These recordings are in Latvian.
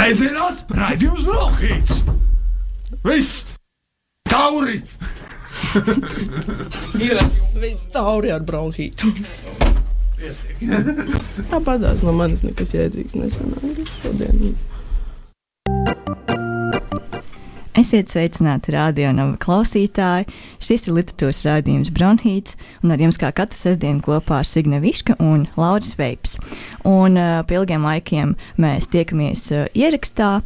Sēžamās raidījums Brokhīts. Viss! Tauri! Ir viss tauri ar bronhītu. Tāpatās no manis nekas jēdzīgs nesanāca šodien. Esiet sveicināti radionāla klausītāji. Šis ir literatūras raidījums Bronhīts, un ar jums kā katru sestdienu kopā ar Signe Viška un Lauris Veips. Un uh, pie ilgiem laikiem mēs tiekamies uh, ierakstā,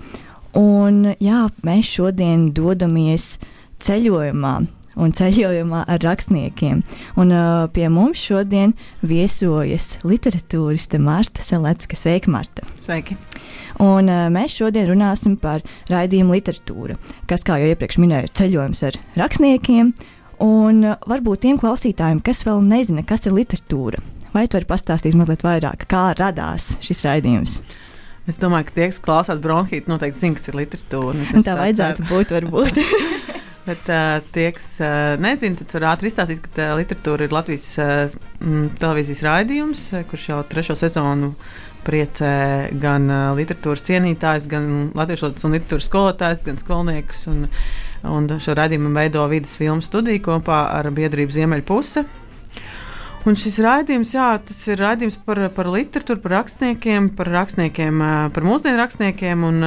un jā, mēs šodien dodamies ceļojumā un ceļojumā ar rakstniekiem. Un, uh, pie mums šodien viesojas literatūriste Marta Selecka. Sveika, Marta! Sveiki! Un, uh, mēs šodien runāsim par raidījumu literatūru, kas, kā jau iepriekš minēju, ir ceļojums ar rakstniekiem. Un uh, varbūt tiem klausītājiem, kas vēl nezina, kas ir literatūra, vai tu vari pastāstīt mazliet vairāk, kā radās šis raidījums? Es domāju, ka tie, kas klausās bronhītu, noteikti zina, kas ir literatūra. Un tā vajadzētu būt, varbūt. Bet uh, tie, kas uh, nezina, tad var ātri izstāstīt, ka uh, literatūra ir Latvijas uh, televīzijas raidījums, kurš jau trešo sezonu priecē gan uh, literatūras cienītājus, gan latviešu un literatūras skolotājus, gan skolniekus. Un, un šo raidījumu veido vidas filmu studiju kopā ar biedrību Ziemeļpuse. Un šis raidījums, jā, tas ir raidījums par, par literatūru, par rakstniekiem, par rakstniekiem, par mūsdienu rakstniekiem. Un,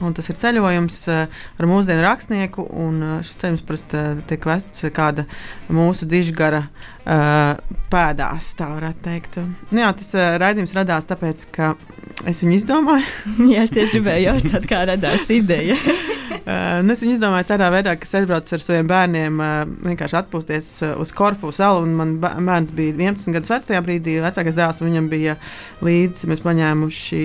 Un tas ir ceļojums ar mūsdienu rakstnieku. Šis ceļojums parasti tiek vests kāda mūsu dižgara pēdās, tā varētu teikt. Nu, jā, tas raidījums radās tāpēc, ka es viņu izdomāju. jā, es tieši gribēju jautāt, kā radās ideja. Uh, es viņu izdomāju tādā veidā, ka es aizbraucu ar saviem bērniem, uh, vienkārši atpūsties uh, uz Korfu salu. Man bērns bija 11 gadus vecs tajā brīdī, vecākais dēls viņam bija līdzi. Mēs paņēmuši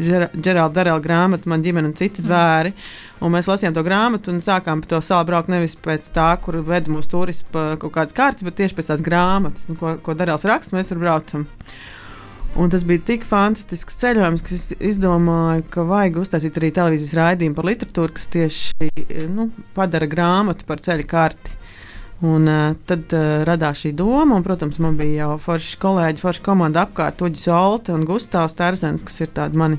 Geralda Darela grāmatu, man ģimene un citi zvēri. Un mēs lasījām to grāmatu un sākām pa to salu braukt nevis pēc tā, kur veda mūsu turisti pa kaut kādas kārtas, bet tieši pēc tās grāmatas, nu, ko, ko Darels raksta, mēs tur braucam. Un tas bija tik fantastisks ceļojums, ka es izdomāju, ka vajag uztaisīt arī televīzijas raidījumu par literatūru, kas tieši nu, padara grāmatu par ceļu karti. Un, uh, tad uh, radās šī doma, un, protams, man bija jau forši kolēģi, forši komanda apkārt, Uģis Olte un Gustavs Tārzens, kas ir tādi mani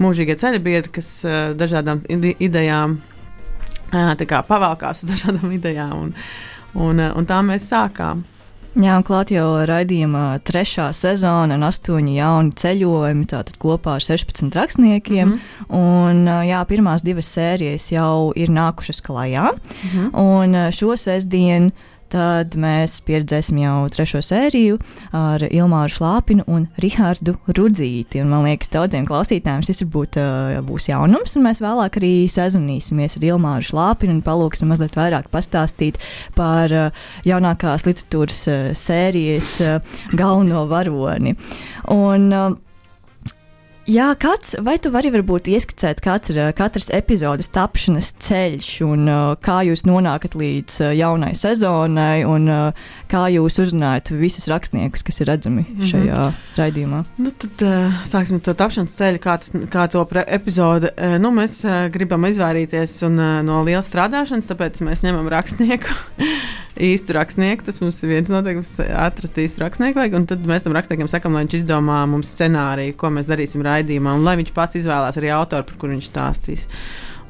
mūžīgie ceļa biedri, kas uh, dažādām ide idejām uh, pavalkās uz dažādām idejām, un, un, uh, un tā mēs sākām. Jā, un klāt jau raidījuma trešā sezona un astoņi jauni ceļojumi, tātad kopā ar 16 rakstniekiem. Mm -hmm. Un jā, pirmās divas sērijas jau ir nākušas klajā. Mm -hmm. Un šo sestdienu tad mēs pieredzēsim jau trešo sēriju ar Ilmāru Šlāpinu un Rihardu Rudzīti. Un, man liekas, daudziem klausītājiem šis varbūt uh, būs jaunums, un mēs vēlāk arī sazvanīsimies ar Ilmāru Šlāpinu un palūksim mazliet vairāk pastāstīt par uh, jaunākās literatūras uh, sērijas galveno varoni. Un, Jā, kāds, vai tu vari varbūt ieskicēt, kāds ir katras epizodes tapšanas ceļš un uh, kā jūs nonākat līdz uh, jaunai sezonai un kā jūs uzrunājat visus rakstniekus, kas ir redzami šajā mm -hmm. raidījumā? Nu, tad sāksim to tapšanas ceļu, kā, tas, kā to epizode. Nu, mēs gribam izvairīties un, no lielas strādāšanas, tāpēc mēs ņemam rakstnieku. īstu rakstnieku. Tas mums ir viens noteikums, atrast īstu rakstnieku. Vajag, un tad mēs tam rakstniekam sakām, lai viņš izdomā mums scenāriju, ko mēs darīsim raidījumā, un lai viņš pats izvēlās arī autoru, par kuru viņš stāstīs.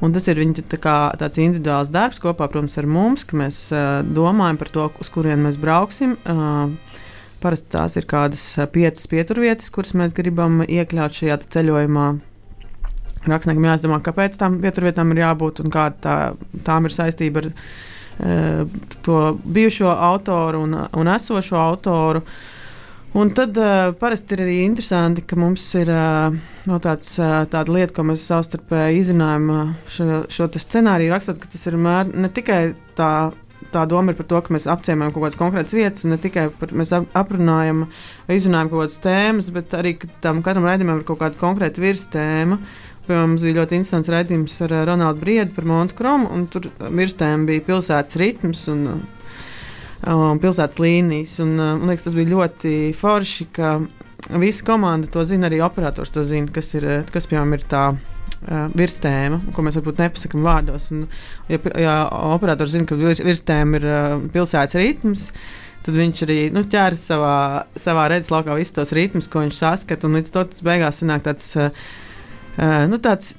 Un tas ir viņa tā kā, tāds individuāls darbs kopā, protams, ar mums, ka mēs uh, domājam par to, uz kurien mēs brauksim. Uh, Parasti tās ir kādas piecas pieturvietas, kuras mēs gribam iekļaut šajā ceļojumā. Rakstniekam jāizdomā, kāpēc tam pieturvietām ir jābūt un kāda tā, tām ir saistība ar Eh, to bijušo autoru un, un esošo autoru. Un tad uh, parasti ir arī interesanti, ka mums ir uh, no tāds, uh, tāda lieta, ko mēs savstarpēji izrunājam uh, šo, šo scenāriju rakstot, ka tas ir mēr, ne tikai tā, tā doma ir par to, ka mēs apciemojam kaut kādas konkrētas vietas, un ne tikai par, mēs ap, aprunājam, izrunājam kaut kādas tēmas, bet arī ka tam katram raidījumam ir kaut kāda konkrēta virstēma. Piemēram, mums bija ļoti interesants raidījums ar eh, Ronaldu Briedu par Montkromu, un tur mirstēm bija pilsētas ritms un, un pilsētas līnijas. Un, man liekas, tas bija ļoti forši, ka visa komanda to zina, arī operators to zina, kas, ir, kas piemēram, ir tā. Uh, virstēma, ko mēs varbūt nepasakām vārdos. Un, ja, ja operators zina, ka virs, virstēma ir uh, pilsētas ritms, tad viņš arī nu, ķēra savā, savā redzeslokā visus tos ritmus, ko viņš saskata. Līdz tas beigās sanāk tāds uh, Uh, nu, tāds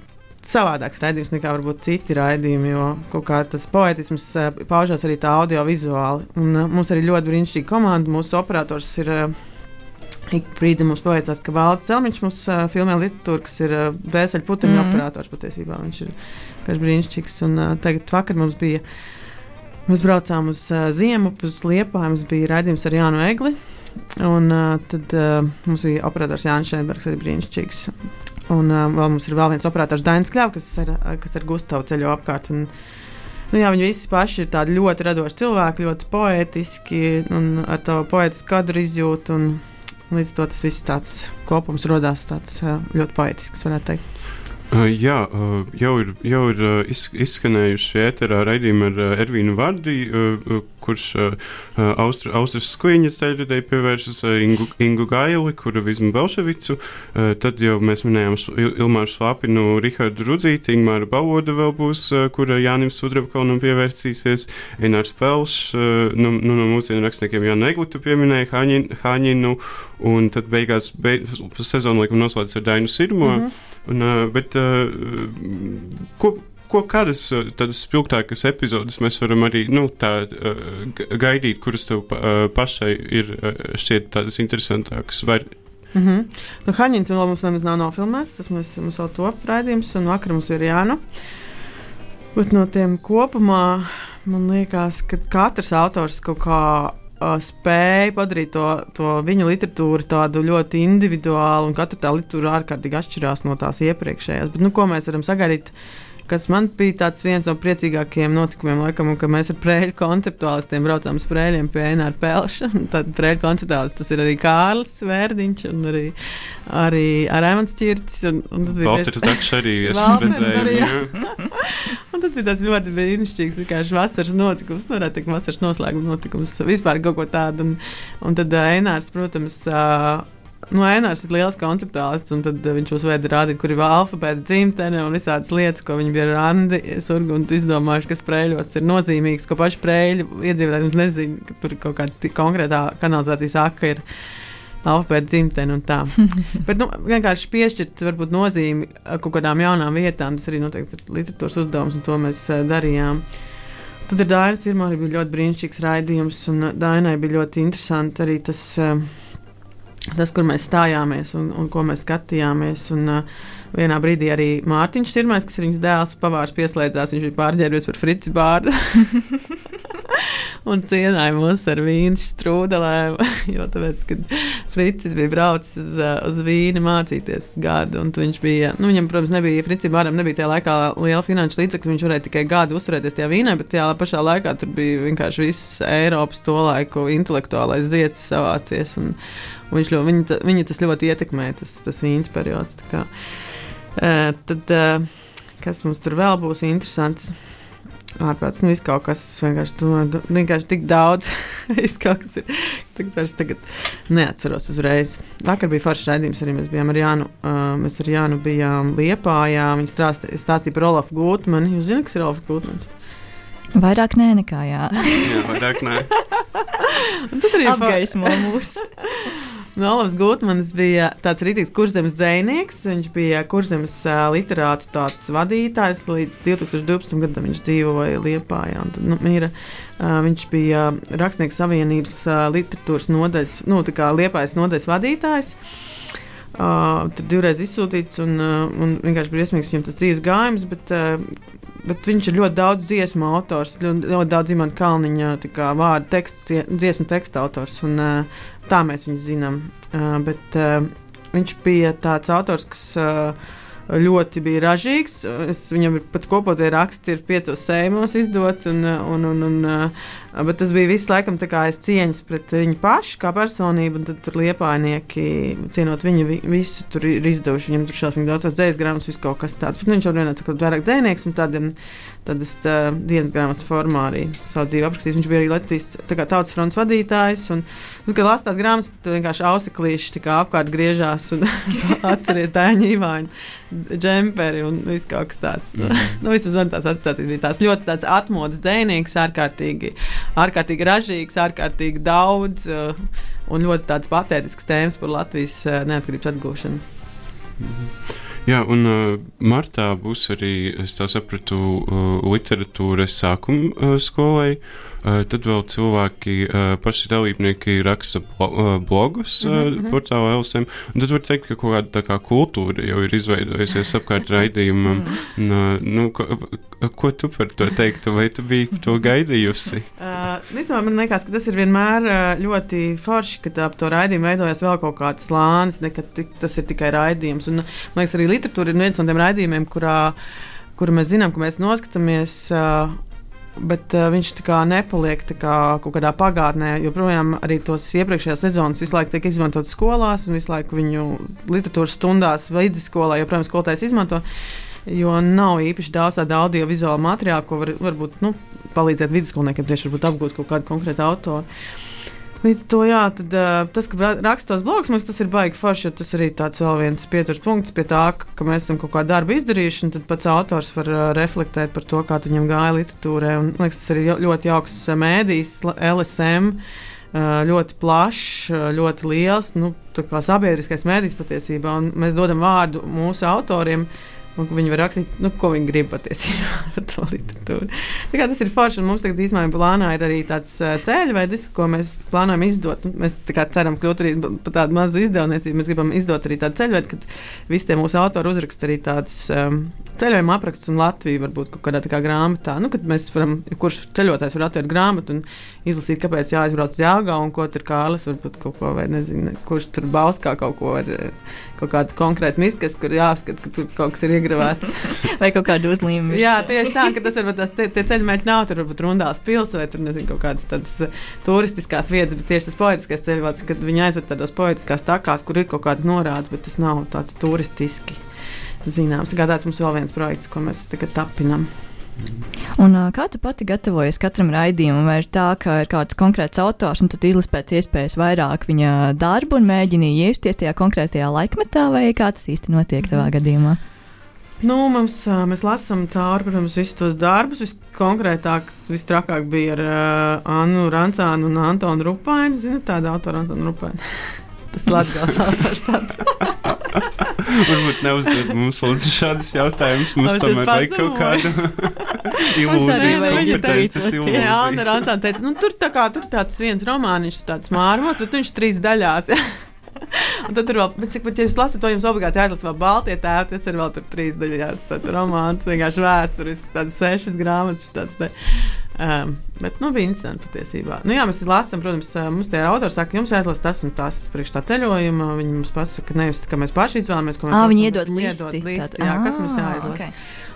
savādāks raidījums nekā varbūt citi raidījumi, jo kaut kā tas poetisms uh, paužās arī tā audio-vizuāli. Un, uh, mums arī ļoti brīnišķīga komanda. Mūsu operators ir uh, ik brīdi mums paveicās, ka Valdis Celmiņš mums uh, filmē literatūru, kas ir uh, vēseļu puteņu mm. operators patiesībā. Viņš ir vienkārši brīnišķīgs. Un uh, tagad vakar mums bija. Mēs braucām uz uh, ziemu, uz Liepāju. Mums bija raidījums ar Jānu Egli. Un uh, tad uh, mums bija operators Jānis Šeinbergs, arī brīnišķīgs. Un uh, vēl mums ir vēl viens operators Dainis Kļavs, kas ar, kas ar Gustavu ceļo apkārt. Un, Nu, jā, viņi visi paši ir tādi ļoti radoši cilvēki, ļoti poetiski un ar tādu poetisku kadru izjūtu. Un, līdz to tas viss tāds kopums radās tāds ļoti poetisks, varētu teikt. Jā, jau ir, jau ir izskanējuši ēterā raidījumi ar Ervīnu Vardī, kurš Austru, Austrijas skuiņas ceļvedēji pievēršas Ingu, Ingu Gaili, kuru Vizmu Belševicu. Tad jau mēs minējām Ilmāru Šlapinu, Rihardu Rudzīti, Ingmāru Bavodu vēl būs, kura Jānim Sudrabkaunam pievērsīsies, Einārs Pelšs, nu, nu, no mūsdienu rakstniekiem Jānu Egutu pieminēja, Haņinu, un tad beigās beig, sezonu laikam noslēdz ar Dainu Sirmo. Mm -hmm. Un, bet, ko, ko kādas tādas spilgtākas epizodes mēs varam arī nu, tā, gaidīt, kuras tev pašai ir šķiet tādas interesantākas? Vai... Mm -hmm. nu, Haņins vēl mums nemaz nav nofilmēts, tas mēs, mums vēl top raidījums, un vakar mums ir Jāna. Bet no tiem kopumā man liekas, ka katrs autors kaut kā uh, spēja padarīt to, to viņa literatūru tādu ļoti individuālu, un katra tā literatūra ārkārtīgi atšķirās no tās iepriekšējās. Bet, nu, ko mēs varam sagaidīt? Kas man bija viens no priecīgākajiem notikumiem, laikam, ka mēs ar prēļu konceptuālistiem braucām uz prēļiem pie Enāra Pelša. Tad prēļu konceptuālists tas ir arī Kārlis Vērdiņš un arī, arī Rēmans Čirtis. Un, un tas bija Valters Dakšs arī esmu redzējis. un tas bija tāds ļoti brīnišķīgs, vienkārši vasaras notikums, nu, varētu teikt, vasaras noslēguma notikums, vispār kaut ko tādu. Un, un tad Enārs, protams, uh, Nu, Enārs ir liels konceptuālists, un tad viņš mums veda rādīt, kur ir alfabēta dzimtene un visādas lietas, ko viņi bija ar Andi Surgu un izdomājuši, kas prēļos ir nozīmīgs, ko paši prēļu iedzīvotāji nezina, ka tur kaut kāda konkrētā kanalizācijas aka ir alfabēta dzimtene un tā. Bet nu, vienkārši piešķirt varbūt nozīmi kaut kādām jaunām vietām, tas arī noteikti ir literatūras uzdevums, un to mēs uh, darījām. Tad ar Dainu Cirmā arī bija ļoti brīnišķīgs raidījums, un Dainai bija ļoti interesanti arī tas. Uh, tas, kur mēs stājāmies un, un ko mēs skatījāmies. Un, uh, vienā brīdī arī Mārtiņš Čirmais, kas ir viņas dēls, pavārs pieslēdzās. Viņš bija pārģērbies par Fritzi Bārdu. un cienīja mūs ar vīnu strūdelēm. jo tāpēc, kad Fricis bija braucis uz, uh, uz vīnu mācīties gadu, un viņš bija, nu, viņam, protams, nebija, Fricis Bāram nebija tajā laikā liela finanšu līdzekļa, viņš varēja tikai gadu uzturēties tajā vīnā, bet tajā pašā laikā tur bija vienkārši viss Eiropas to laiku intelektuālais zieds savācies. Un, Viņš ļoti, viņa, viņa tas ļoti ietekmē, tas, tas vīns periods. Kā, uh, tad, uh, kas mums tur vēl būs interesants? Ārprāts, nu, viss kaut kas vienkārši, tu, vienkārši tik daudz. viss kaut kas ir. Tagad, tagad neatceros uzreiz. Vakar bija foršs raidījums, arī mēs bijām ar Jānu. Uh, mēs ar Jānu bijām Liepājā. Viņa stāstīja, stāstīja par Olafu Gūtmanu. Jūs zināt, kas ir Olafs Gūtmans? Vairāk nē, nekā jā. jā, vairāk nē. tas arī apgaismo mūs. Nu, Olavs Gutmans bija tāds rītīgs kurzemes dzēnieks. Viņš bija kurzemes uh, literātu vadītājs līdz 2012. gadam. Viņš dzīvoja. Tad, nu, mira, uh, viņš bija Rakstnieku savienības uh, literatūras nodaļas, nu, Liepājas nodaļas vadītājs. Uh, tur divreiz izsūtīts, un, uh, un vienkārši briesmīgs viņam tas dzīves gājums. Bet, uh, bet viņš ir ļoti daudz dziesmu autors, ļoti, ļoti daudz zīmēta kalniņa vārdu tekstu, dziesmu tekstu autors. Un, uh, tā mēs viņu zinām. Uh, bet uh, viņš bija tāds autors, kas. Uh, ļoti bija ražīgs. Es viņam ir pat kopotie raksti, ir piecos sējumos izdot, un, un, un, un, bet tas bija viss laikam tā kā es cieņas pret viņu pašu kā personību, un tad tur liepainieki, cienot viņu, visu tur ir izdevuši. Viņam tur šausmīgi daudz dzējas grāmatas, viss kaut kas tāds. Bet viņš jau vienā sakot vairāk dzēnieks un tādiem Tad es tā, dienas grāmatas formā arī savu dzīvi aprakstīju. Viņš bija arī Latvijas tā tautas fronts vadītājs. Un, nu, kad lasās grāmatas, tad vienkārši auseklīši apkārt griežās un atceries Dāņu Ivāņu, džemperi un viss kaut kas tāds. Mm -hmm. nu, vismaz man tās asociācijas bija tāds ļoti tāds atmodas dzēnieks, ārkārtīgi, ārkārtīgi ražīgs, ārkārtīgi daudz uh, un ļoti tāds patētisks tēmas par Latvijas uh, neatkarības atgūšanu. Mm -hmm. Jā, un uh, martā būs arī, es tā sapratu, uh, literatūras sākuma uh, skolai. Uh, tad vēl cilvēki, paši dalībnieki raksta blo blogus mm -hmm. portālā LSM. Un tad var teikt, ka kaut kāda kā kultūra jau ir izveidojusies apkārt raidījumam. Un, uh, nu, ko, ko tu par to teiktu? Vai tu biji to gaidījusi? Uh, Īstenībā man liekas, ka tas ir vienmēr ļoti forši, ka ap to raidījumu veidojas vēl kaut kāds slānis, ne ka tas ir tikai raidījums. Un, man liekas, arī literatūra ir viens no tiem raidījumiem, kurā, kuru mēs zinām, ka mēs noskatāmies. Uh, Bet uh, viņš tā kā nepaliek tā kā kaut kādā pagātnē, jo projām arī tos iepriekšējās sezonas visu laiku tiek izmantot skolās, un visu laiku viņu literatūras stundās vidusskolā, jo, protams, skolotājs izmanto. Jo nav īpaši daudz tādu audiovizuālu materiālu, ko var, varbūt nu, palīdzēt vidusskolniekiem tieši apgūt kaut kādu konkrētu autoru. Līdz to, jā, tad, tas, ka raksta tos blogus, mums tas ir baigi forši, jo tas arī tāds vēl viens pieturas punkts pie tā, ka, mēs esam kaut kādu darbu izdarījuši, un tad pats autors var reflektēt par to, kā viņam gāja literatūrē. Un, man liekas, tas ir ļoti jauks mēdījis, LSM. Ļoti plašs, ļoti liels, nu, sabiedriskais mēdījis patiesībā. Mēs dodam vārdu mūsu autoriem, uh, Viņi var rakstīt, nu, ko viņi grib patiesībā par to literatūru. Tas ir forši. Mums tagad īstenībā plānā ir arī tāds uh, ceļvedis, ko mēs plānojam izdot. Nu, mēs ceram kļūt arī par tādu mazu izdevniecību. Mēs gribam izdot arī tādu ceļvedi, kad visi mūsu autori uzraksta arī tādus um, ceļojuma aprakstus un Latviju varbūt kaut kādā kā grāmatā. Nu, kad mēs varam, kurš ceļotājs var atvērt grāmatu un izlasīt, kāpēc jāizbrauc uz Jāgā un ko tur Kārlis varbūt kaut ko vai nezinu, kurš tur Bauskā kaut ko var, kaut kādu konkrētu miskas, kur jāapskata, ka tur kaut kas ir iegravēts. vai kaut kādu uzlīmi. Jā, tieši tā, ka tas varbūt tās tie, tie ceļmeļi nav, tur varbūt rundās pils vai tur nezinu kaut kādas tādas uh, turistiskās vietas, bet tieši tas poetiskais ceļvāds, kad viņi aizved tādos poetiskās takās, kur ir kaut kādas norādes, bet tas nav tāds turistiski zināms. Kā tāds mums vēl viens projekts, ko mēs tagad tapinam. Un, kā tu pati gatavojies katram raidījumam? Vai ir tā, ka ir kāds konkrēts autors, un tu izlasi pēc iespējas vairāk viņa darbu un mēģini iejusties tajā konkrētajā laikmetā, vai kā tas īsti notiek tavā gadījumā? Nu, mums, mēs lasām cauri, protams, visus tos darbus. Viskonkrētāk, vistrakāk bija ar uh, Annu Rancānu un Antonu Rupaini. Zini, tāda autora Antonu Rupaini. Tas Latvijas autors tāds. Varbūt neuzdod mums lūdzu šādus jautājumus. Mums tomēr vajag kaut kādu ilūziju, kompetences ilūziju. Jā, Anna Rantāna teica, nu tur tā kā tur tāds viens romāniņš, tāds mārmots, bet viņš trīs daļās. Un tad tur vēl, bet cik pat, ja jūs lasat to, jums obligāti jāizlasa vēl Baltie tēvi, tas ir vēl tur trīs daļās, tāds romāns, vienkārši vēsturisks, tāds sešas grāmatas, tāds te. Um, bet, nu, interesanti patiesībā. Nu, jā, mēs lasām, protams, mums tie autori saka, jums jāizlasa tas un tas priekš tā ceļojuma. Viņi mums pasaka, nevis, ka mēs paši izvēlamies, ko mēs lasām. Viņi iedod listi. Iedod listi jā, kas mums jāizlasa. Okay.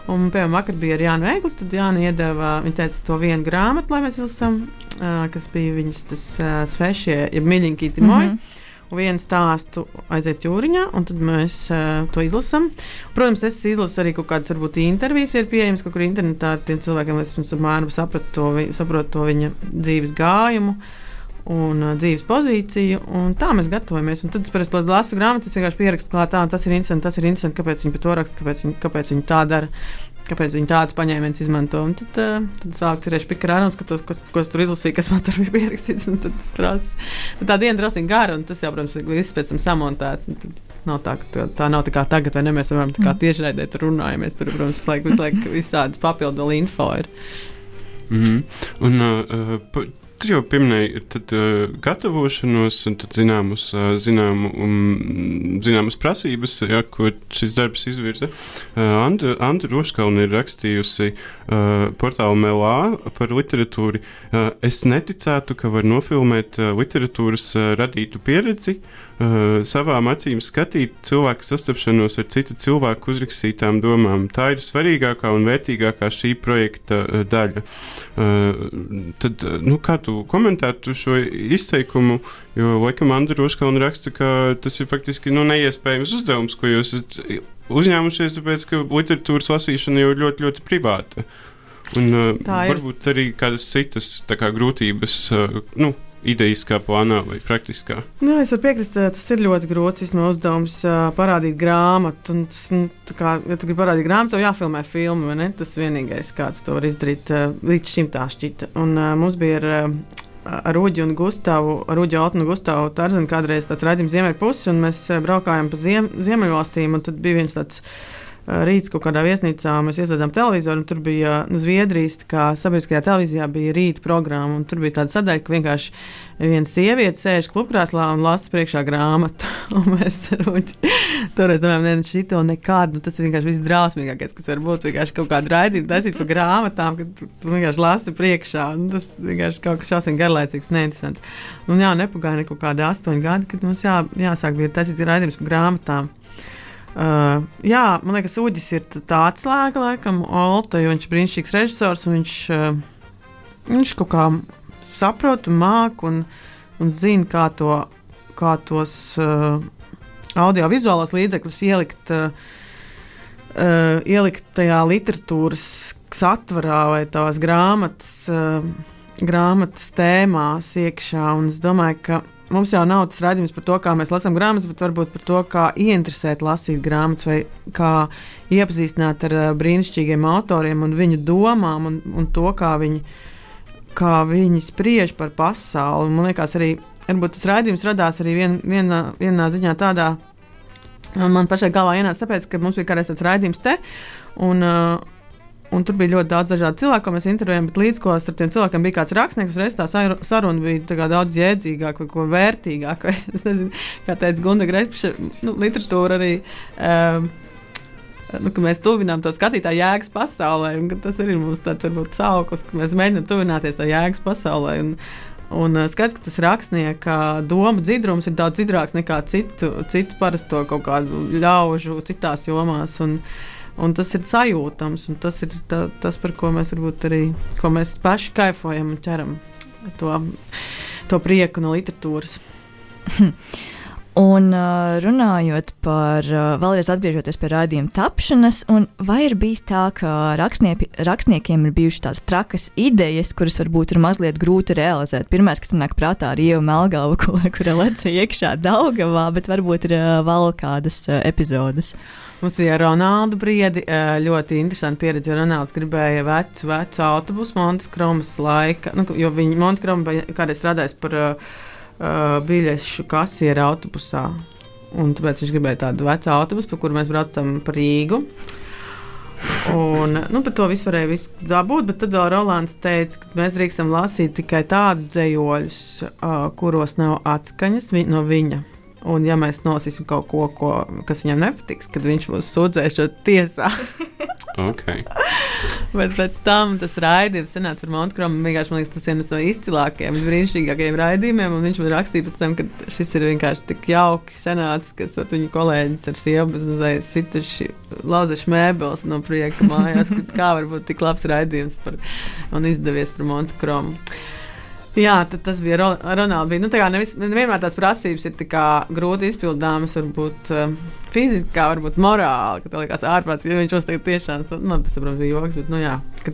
Un, piemēram, vakar bija ar Jānu Eigli, tad Jāna iedeva, viņa teica, to vienu grāmatu, lai mēs izlasām, uh, kas bija viņas tas uh, svešie, ja miļiņkīti moji. Mm -hmm vienu stāstu aiziet jūriņā, un tad mēs uh, to izlasām. Protams, es izlasu arī kaut kādas, varbūt, intervijas, ir pieejamas kaut kur internetā ar tiem cilvēkiem, lai es apmēram sapratu to, sapratu to viņa dzīves gājumu. Un uh, dzīves pozīciju, un tā mēs gatavojamies. Un tad es parasti lasu grāmatu, es vienkārši pierakstu klāt, tā, tas ir interesanti, tas ir interesanti, kāpēc viņi par to raksta, kāpēc viņi, kāpēc viņi tā dara kāpēc viņi tādus paņēmienus izmanto. Un tad, uh, tad es vēlāk cerēšu pikarā un skatos, ko, ko es tur izlasīju, kas man tur bija pierakstīts. Tad tas prasa. Tā diena drusku gara, un tas jau, protams, ir viss pēc tam samontēts. Nav tā, tā, tā nav tā kā tagad, vai ne? Mēs varam tā kā mm. tiešraidē tur runājamies. Tur, protams, visu laiku, visu laiku visādas papildu info ir. Mm -hmm. Un, uh, Tur jau pieminēja tad, uh, gatavošanos un zināmus, uh, zināmu, um, zināmas prasības, ja, ko šis darbs izvirza. Uh, Andra, Andra Roškalna ir rakstījusi uh, portālu Melā par literatūru. Uh, es neticētu, ka var nofilmēt uh, literatūras uh, radītu pieredzi. Uh, uh, savām acīm skatīt cilvēku sastapšanos ar citu cilvēku uzrakstītām domām. Tā ir svarīgākā un vērtīgākā šī projekta uh, daļa. Uh, tad, nu, kā tu komentētu šo izteikumu? Jo laikam Andra Roškalna raksta, ka tas ir faktiski nu, neiespējams uzdevums, ko jūs esat uzņēmušies, tāpēc ka literatūras lasīšana jau ir ļoti, ļoti privāta. Un, uh, varbūt arī kādas citas kā, grūtības, uh, nu, idejiskā plānā vai praktiskā? Nu, es varu piekrist, tas ir ļoti grūts no uzdevums uh, parādīt grāmatu. Un, tas, nu, kā, ja tu gribi parādīt grāmatu, tad jāfilmē filmu. Tas vienīgais, kāds to var izdarīt, uh, līdz šim tā šķita. Un, mums bija ar, ar Uģi un Gustavu, Uģi Altnu un Gustavu Tarzanu kādreiz tāds raidījums Ziemeļpusi, un mēs eh, braukājām pa ziem, Ziemeļvalstīm, un tad bija viens tāds rīts kaut kādā viesnīcā, mēs ieslēdzām televizoru, un tur bija nu, Zviedrijas, sabiedriskajā televīzijā bija rīta programma, un tur bija tāda sadaļa, ka vienkārši viena sieviete sēž klubkrāslā un lasa priekšā grāmatu, un mēs ar Uģi toreiz domājām, ne, šito nekādu, nu, tas ir vienkārši viss drausmīgākais, kas var būt, vienkārši kaut kādu raidījumu taisīt par grāmatām, ka tu, tu vienkārši lasi priekšā, un tas vienkārši kaut kas šausmīgi garlaicīgs, neinteresants. Un jā, nepagāja kaut kādi astoņi gadi, kad mums jā, jāsāk bija taisīt raidījums par grāmatām. Uh, jā, man liekas, Uģis ir tā atslēga, laikam, Olta, jo viņš ir brīnišķīgs režisors, viņš, uh, viņš kaut kā saprot māk un, un zina, kā, to, kā tos uh, audiovizuālos līdzekļus ielikt, uh, uh, ielikt tajā literatūras satvarā vai tās grāmatas, uh, grāmatas tēmās iekšā. Es domāju, ka mums jau nav tas redzējums par to, kā mēs lasām grāmatas, bet varbūt par to, kā ieinteresēt lasīt grāmatas vai kā iepazīstināt ar uh, brīnišķīgiem autoriem un viņu domām un, un to, kā viņi, kā viņi spriež par pasauli. Man liekas, arī tas raidījums radās arī vien, vienā, vienā ziņā tādā. Man pašai galvā ienāca tāpēc, ka mums bija kādreiz tāds raidījums te. Un, uh, Un tur bija ļoti daudz dažādu cilvēku, ko mēs intervējām, bet līdz ko starp tiem cilvēkiem bija kāds rakstnieks, uzreiz tā saru- saruna bija daudz jēdzīgāka ko vērtīgāka. Es nezinu, kā teica Gunda Greča, nu, literatūra arī. Um, Nu, ka mēs tuvinām to skatītāju jēgas pasaulē, tas arī ir mums tāds varbūt sauklis, ka mēs mēģinām tuvināties tā jēgas pasaulē. Un, un uh, skaidrs, ka tas rakstnieka doma dzidrums ir daudz dziļāks nekā citu, citu parasto kaut kādu ļaužu citās jomās. Un, Un tas ir sajūtams, un tas ir tā, tas, par ko mēs varbūt arī ko mēs paši kaifojam un ķeram to, to prieku no literatūras. Un uh, runājot par, uh, vēlreiz atgriežoties pie rādījuma tapšanas, vai ir bijis tā, ka rakstnieki, rakstniekiem ir bijušas tādas trakas idejas, kuras varbūt ir mazliet grūti realizēt? Pirmais, kas man nāk prātā, ir Ieva Melgava, kur, kura lecīja iekšā Daugavā, bet varbūt ir uh, vēl kādas uh, epizodes. Mums bija Ronalda briedi, ļoti interesanti pieredze, Ronalds gribēja vecu, vecu autobusu Montekromas laika, nu, jo viņi Montekroma bija kādreiz strādājis par uh, biļešu kasieru autobusā. Un tāpēc viņš gribēja tādu vecu autobusu, pa kuru mēs braucam pa Rīgu. Un, nu, par to visu varēja visu dabūt, bet tad vēl Rolands teica, ka mēs drīkstam lasīt tikai tādus dzējoļus, uh, kuros nav atskaņas vi no viņa. Un, ja mēs nolasīsim kaut ko, ko kas viņam nepatiks, tad viņš mūs sūdzēs tiesā. Okay. Bet pēc tam tas raidījums senāts par Montkromu. Vienkārši man liekas, tas viens no izcilākajiem, brīnišķīgākajiem raidījumiem. Un viņš man rakstīja pēc tam, ka šis ir vienkārši tik jauki senāts, kas at, viņa kolēģis ar bez mazliet situši, lauzuši mēbeles no prieka mājās. ka Kā var būt tik labs raidījums par, un izdevies par Montkromu. Jā, tas bija Ro- Ronalds. Nu, tā nevis, nevienmēr tās prasības ir tā grūti izpildāmas, varbūt uh, fiziski, varbūt morāli, tā liekas ārprāts, ja viņš uzteikt tiešām, nu, tas, protams, bija joks, bet, nu, jā,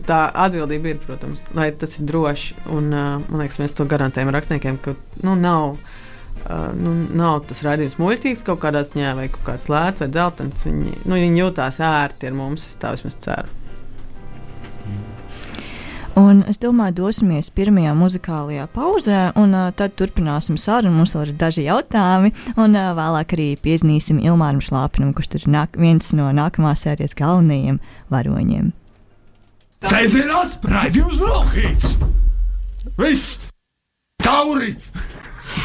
tā atbildība ir, protams, lai tas ir droši, un, uh, man liekas, mēs to garantējam rakstniekiem, ka, nu, nav, uh, nu, nav tas raidījums muļķīgs kaut kādā ziņā, vai kaut kāds lēts vai dzeltens, viņi, nu, viņi jūtās ērti ar mums, es tā vismaz ceru. Un es domāju, dosimies pirmajā muzikālajā pauzē, un uh, tad turpināsim sarunu. Mums vēl ir daži jautājumi, un uh, vēlāk arī piezīmēsim Ilmāram Šlāpinam, kurš ir nāk, viens no nākamās sērijas galvenajiem varoņiem. Sēžamās raidījums Brokhīts! Viss! Tauri!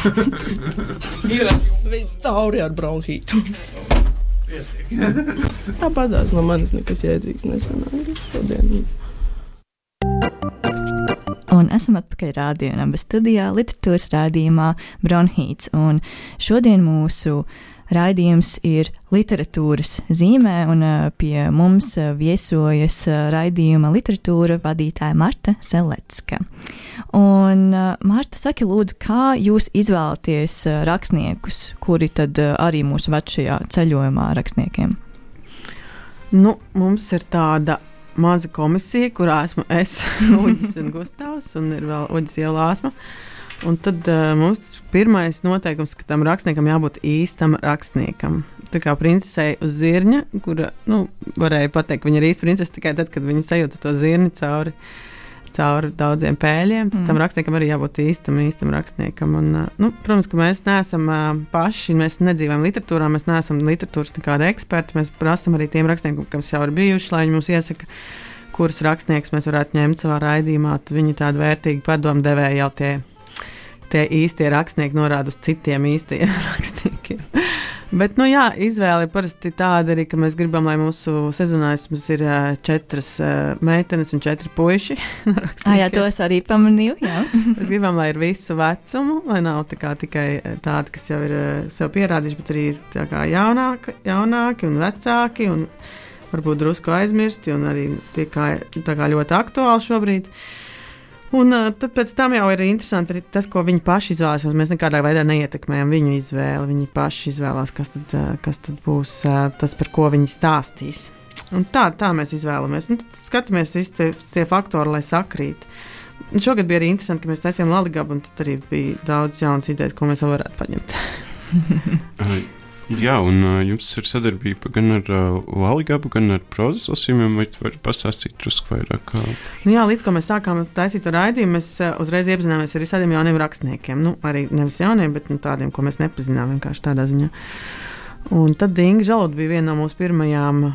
Ir viss tauri ar bronhītu. Tāpatās no manis nekas jēdzīgs nesanāca šodien. Un esam atpakaļ rādījumā, bez studijā, literatūras rādījumā Bronhīts. Un šodien mūsu raidījums ir literatūras zīmē, un pie mums viesojas raidījuma literatūra vadītāja Marta Selecka. Un, Marta, saki, lūdzu, kā jūs izvēlaties rakstniekus, kuri tad arī mūsu ved šajā ceļojumā rakstniekiem? Nu, mums ir tāda maza komisija, kurā esmu es, Uģis un Gustavs, un ir vēl Uģis ielāsma. Un tad uh, mums tas pirmais noteikums, ka tam rakstniekam jābūt īstam rakstniekam. Tā kā princesei uz zirņa, kura, nu, varēja pateikt, viņa ir īsta princese tikai tad, kad viņa sajūta to zirni cauri, cauri daudziem pēļiem. Mm. tam rakstniekam arī jābūt īstam, īstam rakstniekam. Un, nu, protams, ka mēs neesam paši, mēs nedzīvojam literatūrā, mēs neesam literatūras nekādi eksperti. Mēs prasām arī tiem rakstniekiem, kas jau ir bijuši, lai viņi mums iesaka, kurus rakstniekus mēs varētu ņemt savā raidījumā. Viņi tādi vērtīgi padomu devēji jau tie, tie īstie rakstnieki norāda uz citiem īstajiem rakstniekiem. Bet, nu, jā, izvēle parasti tāda arī, ka mēs gribam, lai mūsu sezonālisms ir ā, četras ā, meitenes un četri puiši. Ah, jā, to es arī pamanīju. Mēs gribam, lai ir visu vecumu, lai nav tā kā tikai tādi, kas jau ir sev pierādījuši, bet arī ir jaunāki, jaunāki un vecāki. Un varbūt drusku aizmirsti, un arī tie kā, kā ļoti aktuāli šobrīd. Un uh, tad pēc tam jau ir interesanti arī tas, ko viņi paši izvēlas. Mēs nekādā veidā neietekmējam viņu izvēli. Viņi paši izvēlās, kas tad, uh, kas tad būs uh, tas, par ko viņi stāstīs. Un tā, tā mēs izvēlamies. Un tad skatāmies visi tie, tie faktori, lai sakrīt. Un šogad bija arī interesanti, ka mēs taisījām Laligabu, un tad arī bija daudz jaunas idejas, ko mēs varētu paņemt. Jā, un uh, jums ir sadarbība gan ar uh, Laligabu, gan ar prozas lasījumiem. Vai varat pastāstīt drusku vairāk? Uh, Nu, jā, līdz ko mēs sākām taisīt raidījumu, mēs uh, uzreiz iepazināmies ar visādiem jauniem rakstniekiem. Nu, arī nevis jauniem, bet nu, tādiem, ko mēs nepazinām vienkārši tādā ziņā. Un tad Inga Žalūda bija viena no mūsu pirmajām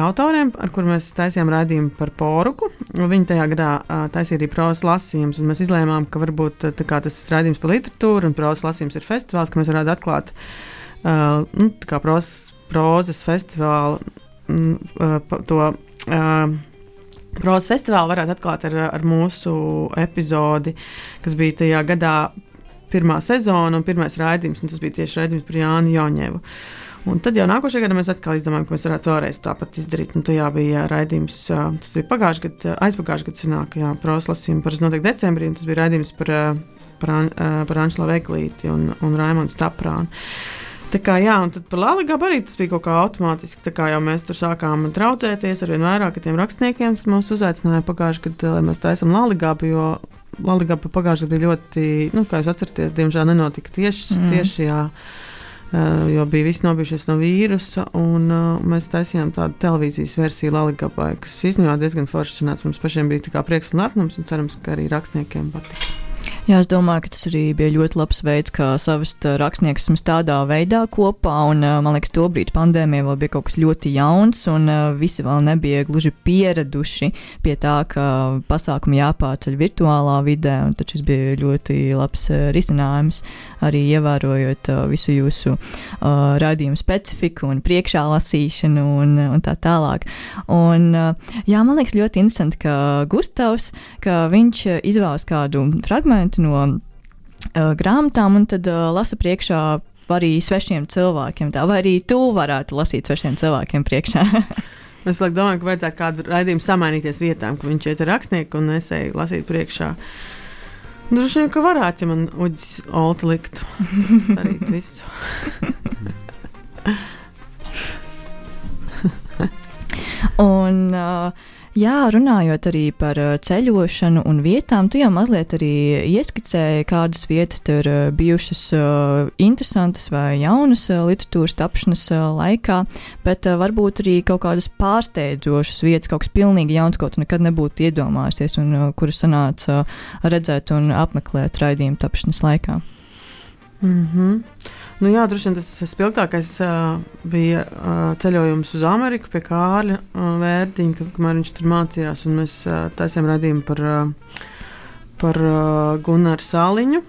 autoriem, ar kuriem mēs taisījām raidījumu par poruku. Viņa tajā gadā taisīja arī prozas lasījumus, un mēs izlēmām, ka varbūt kā tas raidījums par literatūru un prozas lasījums ir festivāls, ka mēs varētu atklāt uh, nu, prozas, prozas festivālu mm, uh, to. Uh, Prozas festivālu varētu atklāt ar, ar mūsu epizodi, kas bija tajā gadā pirmā sezona un pirmais raidījums. un Tas bija tieši raidījums par Jānu Joņevu. Un tad jau nākošajā gadā mēs atkal izdomājām, ka mēs varētu vēlreiz tāpat izdarīt. Un tajā bija raidījums, tas bija pagājušajā gadā, aizpagājušajā gadā, sanāk, jā, prozas lasījuma parasti notiek decembrī, un tas bija raidījums par, par, par Anšla Veglīti un, un Raimonu Staprānu. Tā kā, jā, un tad par Latviju arī tas bija kaut kā automātiski. Tā kā jau mēs tur sākām draudzēties ar vien vairāk tiem rakstniekiem, kas mūs uzaicināja pagājušajā gadā, lai mēs taisām Latviju, jo Latvija pagājušajā gadā bija ļoti, nu, kā jūs atceraties, diemžēl nenotika tieši, Mm. tieši šajā. Uh, jo bija visi nobijušies no vīrusa, un uh, mēs taisījām tādu televīzijas versiju Latvijai, kas īstenībā diezgan forši sanāca. Mums pašiem bija prieks un lepnums, un cerams, ka arī rakstniekiem patīk. Jā, es domāju, ka tas arī bija ļoti labs veids, kā savest rakstniekus mums tādā veidā kopā. Un, man liekas, to brīdi pandēmija vēl bija kaut kas ļoti jauns, un visi vēl nebija gluži pieraduši pie tā, ka pasākumi jāpārceļ virtuālā vidē. tad šis bija ļoti labs risinājums, arī ievērojot visu jūsu uh, raidījumu specifiku un priekšā lasīšanu un, un tā tālāk. Un, jā, man liekas ļoti interesanti, ka Gustavs, ka viņš izvēlas kādu fragmentu no uh, grāmatām un tad uh, lasa priekšā arī svešiem cilvēkiem. Tā vai arī tu varētu lasīt svešiem cilvēkiem priekšā. Es like, domāju, ka vajadzētu kādu raidījumu samainīties vietām, ka viņš iet ar rakstnieku un es eju lasīt priekšā. Droši vien, ka varētu, ja man uģis olti liktu. Darīt visu. Un, uh, jā, runājot arī par uh, ceļošanu un vietām, tu jau mazliet arī ieskicēji, kādas vietas tev ir uh, bijušas uh, interesantas vai jaunas literatūras tapšanas laikā, bet varbūt arī kaut kādas pārsteidzošas vietas, kaut kas pilnīgi jauns, ko tu nekad nebūtu iedomājies, un kuras sanāca redzēt un apmeklēt raidījumu tapšanas laikā. Mm -hmm. nu, jā, droši vien tas spilgtākais uh, bija uh, ceļojums uz Ameriku pie Kārļa uh, Vērtiņa, kamēr viņš tur mācījās. Mēs uh, taisījām radījumu par, uh, par uh, Gunāru Sāliņu.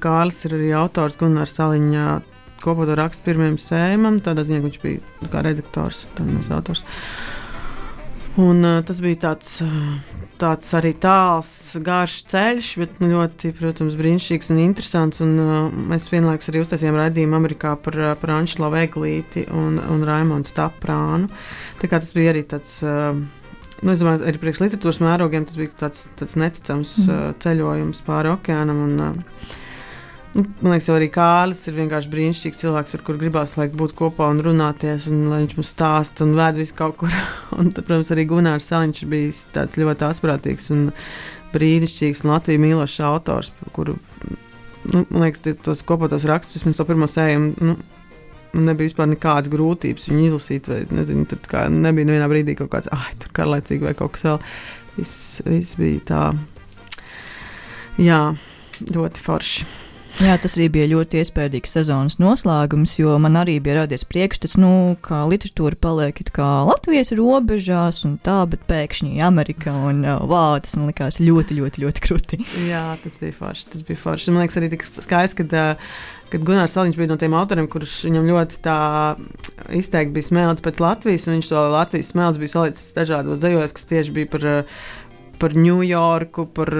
Kārlis ir arī autors Gunārs Sāliņa kopoto rakstu pirmajam sējumam. Tādā ziņā, viņš bija nu, kā redaktors, tad autors. Un, uh, tas bija tāds, uh, tāds arī tāls, garš ceļš, bet nu, ļoti, protams, brīnišķīgs un interesants. Un, uh, mēs vienlaikus arī uztaisījām raidījumu Amerikā par, uh, par Anšlu Veglīti un, un Raimonu Staprānu. Tā kā tas bija arī tāds. Uh, Nu, es domāju, arī priekš literatūras mērogiem tas bija tāds, tāds neticams mm. uh, ceļojums pāri okeānam. Un, uh, man liekas, arī Kārlis ir vienkārši brīnišķīgs cilvēks, ar kuriem gribās būt kopā un runāties, un lai viņš mums stāsta un vēd visu kaut kur. un tad, protams, arī Gunārs Saliņš ir bijis tāds ļoti asprātīgs un brīnišķīgs Latvijas mīlošs autors, kuru, nu, man liekas, tie- tos kopotos rakstus, vismaz to pirmo sējumu. Nu, Nu, nebija vispār nekādas grūtības viņu izlasīt, vai nezinu, tur kā nebija nevienā brīdī kaut kāds, ah, tur karlaicīgi vai kaut kas vēl. Viss, viss bija tā, jā, ļoti forši. Jā, tas arī bija ļoti iespaidīgs sezonas noslēgums, jo man arī bija radies priekšstats, nu, kā literatūra paliek kā Latvijas robežās un tā, bet pēkšņi Amerika un wow, tas man likās ļoti, ļoti, ļoti krūti. Jā, tas bija forši. Tas bija forši. Man liekas, arī tik skaisti, kad, kad Gunārs Saliņš bija no tiem autoriem, kurš viņam ļoti izteikti bija smēlts pēc Latvijas, un viņš to Latvijas smēlts bija salicis dažādos dzējos, kas tieši bija par par Ņujorku, par,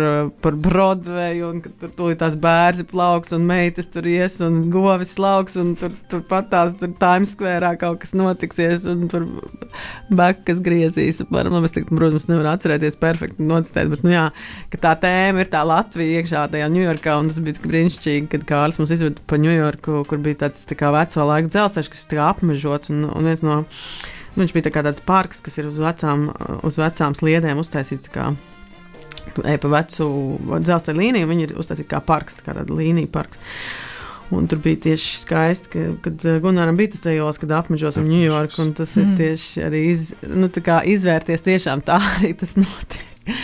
par Broadway, un tur tur tās bērni plauks, un meitas tur ies, un govis lauks, un tur, tur pat tās tur Times Square kaut kas notiksies, un tur bekas griezīs. Man, es, tikt, protams, nevaru atcerēties perfekti nocitēt, bet, nu jā, ka tā tēma ir tā Latvija iekšā tajā Ņujorkā, un tas bija brīnišķīgi, kad Kārlis mums izveda pa Ņujorku, kur bija tāds tā kā veco laiku dzelzceļš, kas ir apmežots, un, un viens no Nu, viņš bija tā tāds parks, kas ir uz vecām, uz vecām sliedēm uztaisīts. Tu ej pa vecu dzelzceļa līniju, viņi ir uztaisīti kā parks, kā tāda līnija parks. Un tur bija tieši skaisti, ka, kad Gunāram bija tas ceļš, kad apmežosim Ņujorku. Tas mm. ir tieši arī iz, nu, izvērties, tiešām tā arī tas notiek.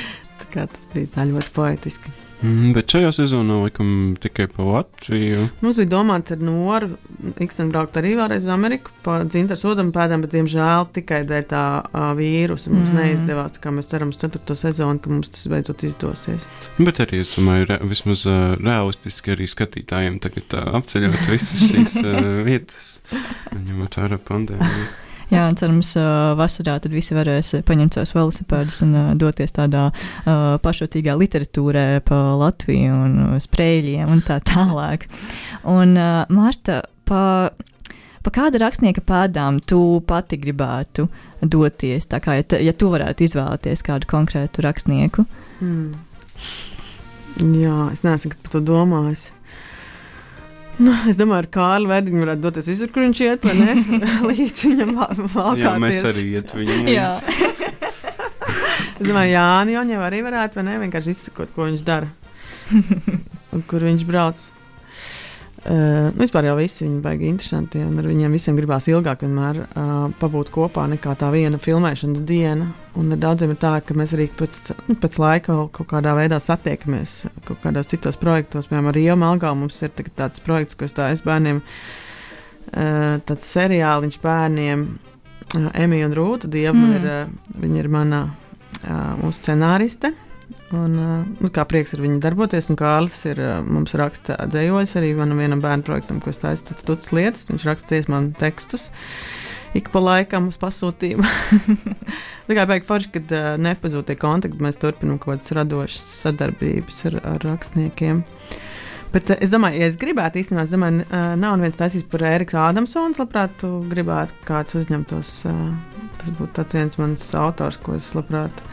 tas bija tā ļoti poetiski. Mm, bet šajā sezonā laikam tikai pa Latviju. Mums bija domāts ar Noru, Ikstenu braukt arī vēlreiz uz Ameriku, pa dzintaru sodam pēdām, bet, diemžēl, tikai dēļ tā uh, vīrusa mums mm. neizdevās. Kā mēs ceram uz ceturto sezonu, ka mums tas beidzot izdosies. Bet arī, es domāju, re, vismaz uh, realistiski arī skatītājiem tagad uh, apceļot visas šīs uh, vietas, ņemot vērā pandēmiju. Jā, cerams, vasarā tad visi varēs paņemt savus velosipēdus un doties tādā pašrocīgā literatūrā pa Latviju un sprēļiem un tā tālāk. Un, Marta, pa, pa kāda rakstnieka pēdām tu pati gribētu doties? Kā, ja, ja tu varētu izvēlēties kādu konkrētu rakstnieku. Hmm. Jā, es neesmu par to domājis. Nu, es domāju, ka Kārlis Verdiņš varētu doties visur, kur viņš iet, vai ne? Līdz viņam valkāties. Jā, mēs arī iet viņam līdzi. es domāju, Jāni Joņev arī varētu, vai ne? Vienkārši izsakot, ko viņš dara. Un kur viņš brauc. Uh, vispār jau visi viņi baigi interesanti, un ar viņiem visiem gribās ilgāk vienmēr uh, pabūt kopā nekā tā viena filmēšanas diena. Un ar daudziem ir tā, ka mēs arī pēc, nu, pēc laika kaut kādā veidā satiekamies kaut kādos citos projektos. Piemēram, ar Iemu Algā mums ir tāds projekts, ko es tādu bērniem, uh, tāds seriāliņš bērniem, uh, Emīļa un Rūta. Dieva, mm. ir, uh, viņa ir mana uh, mūsu scenāriste. Un, nu, kā prieks ar viņu darboties, un Kārlis ir mums raksta dzējoļus arī manam vienam bērnu projektam, ko es taisu tāds tuts lietas. Viņš raksta dziesmām tekstus. Ik pa laikam uz pasūtījumu. Tā kā beigas forši, kad uh, nepazūd tie kontakti, mēs turpinām kaut kādas radošas sadarbības ar, ar rakstniekiem. Bet uh, es domāju, ja es gribētu īstenībā, es domāju, uh, nav viens taisījis par Eriks Ādamsons, labprāt, tu gribētu kāds uzņemtos. Uh, tas būtu viens mans autors, ko es labprāt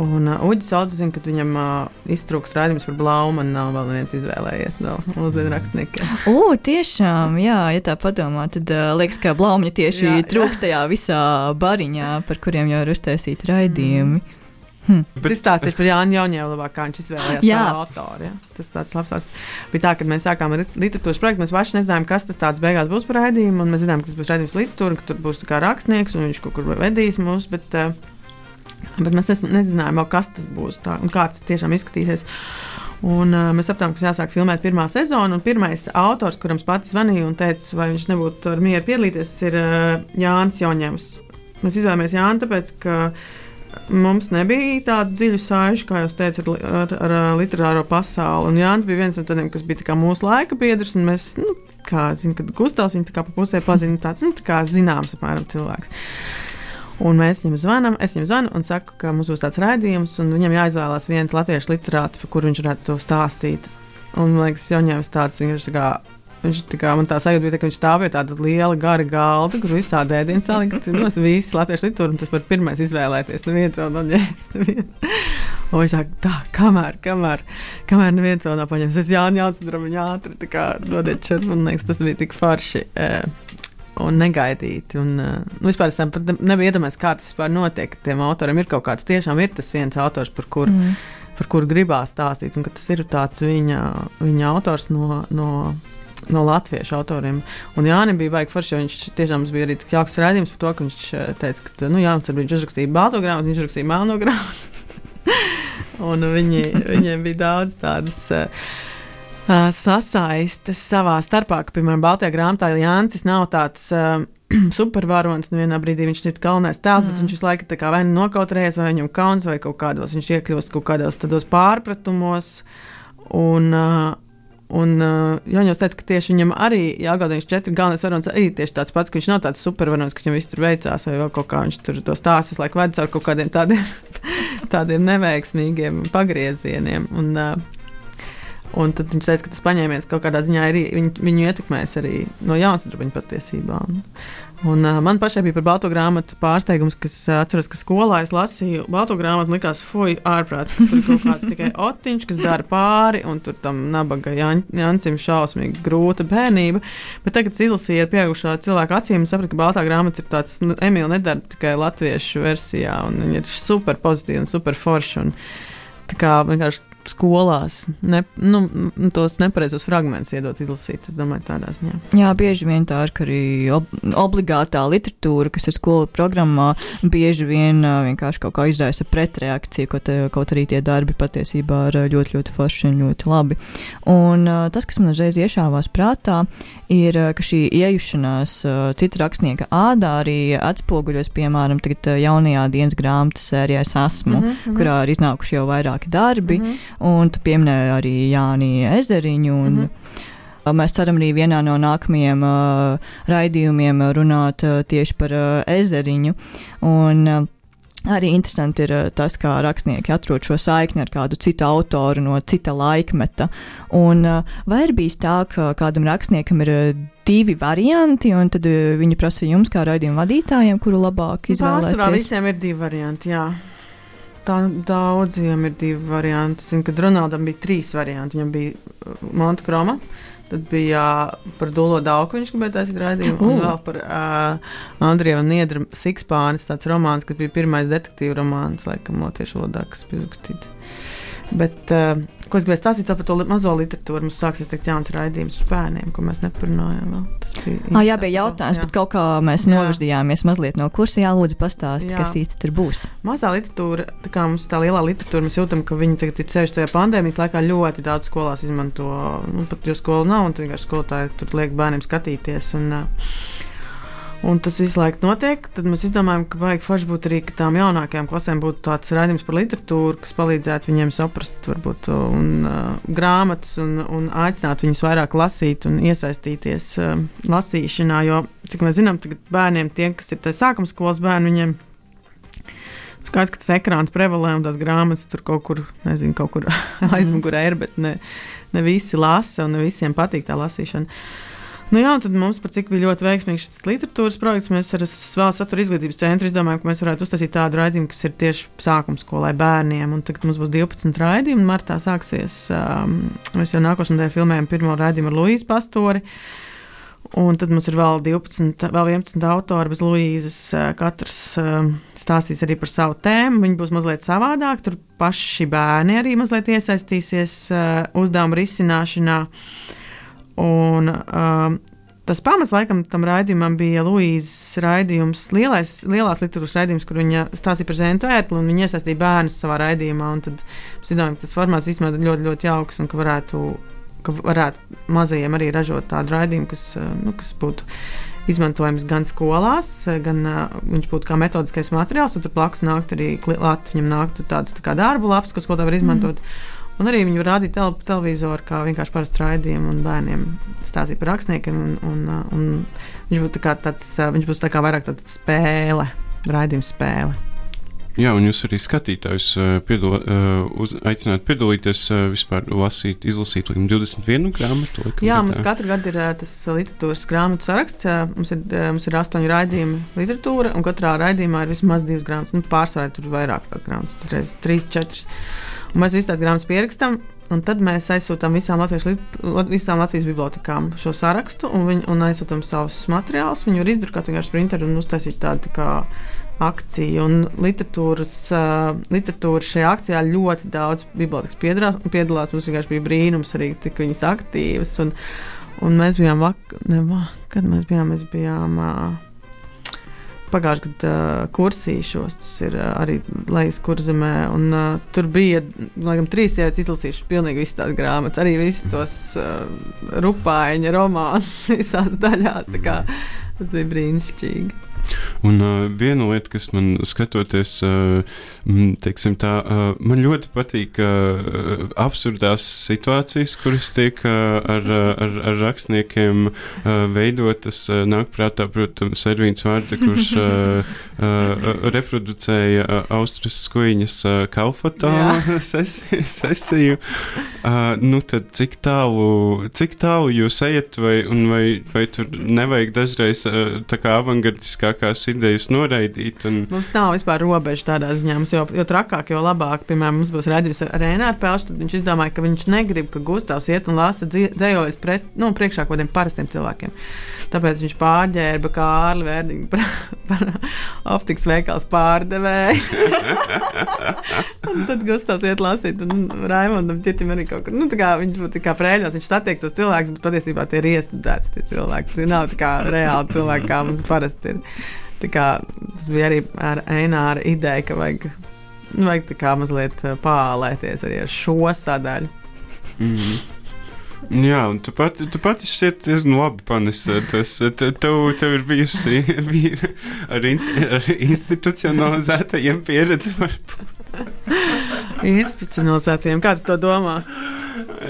Un uh, Uģis Sauds zina, ka viņam uh, iztrūks rādījums par blaumu. Man nav vēl viens izvēlējies no mūsdienu rakstniekiem. O, tiešām, jā, ja tā padomā, tad uh, liekas, ka blaumiņa tieši jā, trūkst tajā visā bariņā, par kuriem jau ir uztaisīti raidījumi. Mm. Hm. Bet, es stāstīšu par Jānu labāk, kā viņš izvēlējās savu autoru. Ja? Tas tāds labs stāsts. Bija tā, ka mēs sākām ar literatūras projektu. Mēs paši nezinājām, kas tas tāds beigās būs par raidījumu. Mēs zinājām, ka tas būs raidījums literatūra, ka tur būs kā rakstnieks un viņš kaut kur vedīs mūs. Bet, uh, Bet mēs nezinājām, kas tas būs tā, un kā tas tiešām izskatīsies. Un, uh, mēs sapratām, ka jāsāk filmēt pirmā sezona. Pirmais autors, kuram pats zvanīja un teica, vai viņš nebūtu ar mieru piedalīties, ir uh, Jānis Joņevs. Mēs izvēlējāmies Jānu, tāpēc, ka mums nebija tādu dziļu sāļu, kā jau teicu, ar, ar, ar, ar literāro pasauli. Un Jānis bija viens no tādiem, kas bija mūsu laika biedrs, un mēs, nu, kā zinām, kad Gustavs viņu pa pusē pazina, tāds, nu, tā kā zināms, apmēram cilvēks. Un mēs viņam zvanām, es viņam zvanu un saku, ka mums būs tāds raidījums, un viņam jāizvēlās viens latviešu literāts, par kuru viņš varētu to stāstīt. Un man liekas, Joņēvis tāds, tā kā. Viņš tā kā man tā sajūta bija, tā, ka viņš stāv pie tāda liela, gara galda, kur visādi ēdienas salikts. Nu, es visu latviešu literatūru, un tas var pirmais izvēlēties. Neviens vēl nav ņēmis. Un viņš tā, tā kamēr, kamēr, kamēr neviens vēl nav paņēmis. Es Jānis Jānis, un viņa ātri, tā kā dodiet šeit, man liekas, tas bija tik forši. Un negaidīti. Un, uh, vispār es tam nebiju iedomājies, kā tas vispār notiek. Tiem autoriem ir kaut kāds, tiešām ir tas viens autors, par kuru mm. par kur gribās stāstīt, un tas ir tāds viņa, viņa autors no. no No latviešu autoriem. Un Jānis bija baigi forši, jo viņš tiešām bija arī jauks rādījums par to, ka viņš teica, ka, nu, jā, viņš uzrakstīja balto grāmatu, viņš uzrakstīja melno grāmatu. Un viņi, viņiem bija daudz tādas. Uh, sasaistes savā starpā, ka, piemēram, Baltijā grāmatā Jānis nav tāds uh, supervaronis. Nevienā brīdī viņš ir galvenais tēls, mm. bet viņš visu laiku ir vai nu nokautrējies, vai viņam kauns, vai kaut kādos viņš iekļūst kaut kādos tādos pārpratumos. Un, uh, Un uh, Jānis teica, ka tieši viņam arī jāgādā viņš četri galvenais varonis arī tieši tāds pats, ka viņš nav tāds supervaronis, ka viņam viss tur veicās, vai kaut kā viņš tur to stāstus laiku ved caur kaut kādiem tādiem, tādiem neveiksmīgiem pagriezieniem. Un, uh, Un tad viņš teica, ka tas paņēmiens kaut kādā ziņā ir, viņu, viņu ietekmēs arī no jaunas darbiņa patiesībā. Un, un, uh, man pašai bija par balto grāmatu pārsteigums, kas uh, atceros, ka skolā es lasīju balto grāmatu, likās, fuj, ārprāts, ka tur ir kaut kāds tikai otiņš, kas dara pāri, un tur tam nabaga Jan, Jancim šausmīgi grūta bērnība. Bet tagad izlasīju ar pieaugušā cilvēka acīm un sapratu, ka baltā grāmata ir tāds, nu, Emīļa nedara tikai latviešu versijā, un viņa ir super pozitīva un super forša. Un, tā kā vienkārši skolās ne, nu, tos nepareizos fragmentus iedot izlasīt. Es domāju, tādā ziņā. Jā, bieži vien tā ir arī ob obligātā literatūra, kas ir skolu programmā, bieži vien vienkārši kaut kā izraisa pretreakciju, kaut, kaut arī tie darbi patiesībā ir ļoti, ļoti forši un ļoti labi. Un tas, kas man uzreiz iešāvās prātā, ir, ka šī iejušanās cita rakstnieka ādā arī atspoguļos, piemēram, tagad jaunajā dienas grāmatas sērijā Es esmu, mm -hmm. kurā ir iznākuši jau vairāki darbi. Mm -hmm un tu pieminēji arī Jāni Ezeriņu. Un, mm -hmm. Mēs ceram arī vienā no nākamajiem uh, raidījumiem runāt uh, tieši par uh, ezeriņu. Un, uh, Arī interesanti ir tas, kā rakstnieki atrod šo saikni ar kādu citu autoru no cita laikmeta. Un, vai ir bijis tā, ka kādam rakstniekam ir divi varianti, un tad viņi prasa jums, kā raidījuma vadītājiem, kuru labāk izvēlēties? Pārsvarā visiem ir divi varianti, jā. Tā daudziem ir divi varianti. Zinu, kad Ronaldam bija trīs varianti. Viņam bija uh, Montekroma, tad bija uh, par Dolo Dauku, viņš gribēja taisīt raidījumu, uh. un vēl par uh, Andriju Niedru Sikspānis, tāds romāns, kas bija pirmais detektīva romāns, laikam, latviešu valodā, kas bija rakstīts. Bet, uh, ko es gribēju stāstīt par to mazo literatūru, mums sāksies teikt jauns raidījums par bērniem, ko mēs neparunājām. Vēl. Tas bija. Ah, jā, bija jautājums, jā. bet kaut kā mēs jā. novirzījāmies mazliet no kursa. Jā, lūdzu, pastāstiet, kas īsti tur būs. Mazā literatūra, tā kā mums tā lielā literatūra, mēs jūtam, ka viņi tagad ir ceļš tajā pandēmijas laikā ļoti daudz skolās izmanto, nu, pat jo skola nav, un vienkārši skolotāji tur liek bērniem skatīties. Un, uh, Un tas visu laiku notiek. Tad mēs izdomājām, ka vajag forši būt arī tām jaunākajām klasēm, būtu tāds raidījums par literatūru, kas palīdzētu viņiem saprast, varbūt, un, uh, grāmatas un, un aicināt viņus vairāk lasīt un iesaistīties uh, lasīšanā. Jo, cik mēs zinām, tagad bērniem, tie, kas ir sākuma skolas bērni, viņiem skaidrs, ka tas ekrāns prevalē un tās grāmatas tur kaut kur, nezinu, kaut kur aizmugurē ir, bet ne, ne visi lasa un ne visiem patīk tā lasīšana. Nu jā, tad mums par cik bija ļoti veiksmīgs šis literatūras projekts. Mēs ar Vēlas satura izglītības centru izdomājām, ka mēs varētu uztaisīt tādu raidījumu, kas ir tieši sākuma skolai bērniem. Un tagad mums būs 12 raidījumi. Martā sāksies. Um, mēs jau nākošajā nedēļā filmējam pirmo raidījumu ar Luīsu Pastori. Un tad mums ir vēl 12, vēl 11 autori bez Luīzes. Uh, katrs uh, stāstīs arī par savu tēmu. Viņi būs mazliet savādāk. Tur paši bērni arī mazliet iesaistīsies uh, uzdevumu risināšanā. Uh, Un, um, tas pamats laikam tam raidījumam bija Luīzes raidījums, lielais, lielās literatūras raidījums, kur viņa stāstīja par zēnu ērkli un viņa iesaistīja bērnus savā raidījumā. Tad mēs domājam, ka tas formāts īstenībā ir ļoti, ļoti jauks un ka varētu, ka varētu mazajiem arī ražot tādu raidījumu, kas, uh, nu, kas būtu izmantojams gan skolās, gan uh, viņš būtu kā metodiskais materiāls, un tur blakus nāktu arī klāts, viņam nāktu tāds tā kā darbu lapas, ko skolotāji var izmantot. Mm. Un arī viņi var rādīt tel televizoru, kā vienkārši parastu raidījumu, un bērniem stāstīt par rakstniekiem. Un, un, uh, un viņš, būtu tā tāds, uh, viņš būs tā kā vairāk tāda spēle, raidījuma spēle. Jā, un jūs arī skatītājus uh, piedal, uz, aicināt piedalīties vispār lasīt, izlasīt līdz 21 grāmatu. Jā, mums katru gadu ir tas literatūras grāmatu saraksts. Mums ir, mums ir astoņi raidījumi literatūra, un katrā raidījumā ir vismaz divas grāmatas. Nu, pārsvarā tur ir vairāk tādas grāmatas, reizes trīs, četras. Mēs visas tās grāmatas pierakstām, un tad mēs aizsūtām visām, Latvijas, visām Latvijas bibliotekām šo sarakstu, un, viņ, un aizsūtām savus materiālus. Viņi var izdrukāt vienkārši printeru un uztaisīt tādu tā kā akciju. Un literatūras, uh, literatūras šajā akcijā ļoti daudz bibliotekas piedalās. piedalās. Mums vienkārši bija brīnums arī, cik viņas aktīvas. Un, un mēs bijām, vak ne, kad mēs bijām, mēs bijām. Uh, pagājušajā gadā uh, kursīšos, tas ir uh, arī lejas kurzemē, un uh, tur bija, laikam, trīs sievietes izlasījušas pilnīgi visas tās grāmatas, arī visus tos uh, rupāņa romānus visās daļās, tā kā tas bija brīnišķīgi. Un uh, viena lieta, kas man skatoties, uh, teiksim, tā, uh, man ļoti patīk uh, absurdās situācijas, kuras tiek uh, ar, ar, ar rakstniekiem uh, veidotas. Uh, nāk prātā, protams, Ervīns Vārda, kurš uh, uh, reproducēja uh, Austrijas skuiņas uh, kalfatā sesiju. sesiju. Uh, nu tad cik tālu, cik tālu jūs ejat, vai, vai, vai tur nevajag dažreiz uh, tā kā avangardiskā trakākās idejas noraidīt. Un... Mums nav vispār robežu tādā ziņā. Mums jau, jo trakāk, jo labāk. Piemēram, mums būs redzējums ar Rēnāru Pelšu, tad viņš izdomāja, ka viņš negrib, ka Gustavs iet un lasa dzējoļus pret, nu, priekšā kaut kādiem parastiem cilvēkiem. Tāpēc viņš pārģērba Kārli Vērdiņu par, par optikas veikals pārdevēju. tad Gustavs iet lasīt, un Raimondam ķitim arī kaut kur, nu, tā kā viņš būtu kā prēļos, viņš satiek tos cilvēkus, bet patiesībā tie ir iestudēti tie cilvēki. Tie nav tā kā reāli cilvēki, kā mums parasti ir. Kā, tas bija arī ar Eināra ideja, ka vajag, vajag kā, mazliet pālēties arī ar šo sadaļu. Mm -hmm. Jā, un tu pati, tu pati šķiet diezgan labi panesēji. Tas tev, tev ir bijusi bija ar, in, ar institucionalizētajiem pieredzi. institucionalizētajiem, kā tu to domā?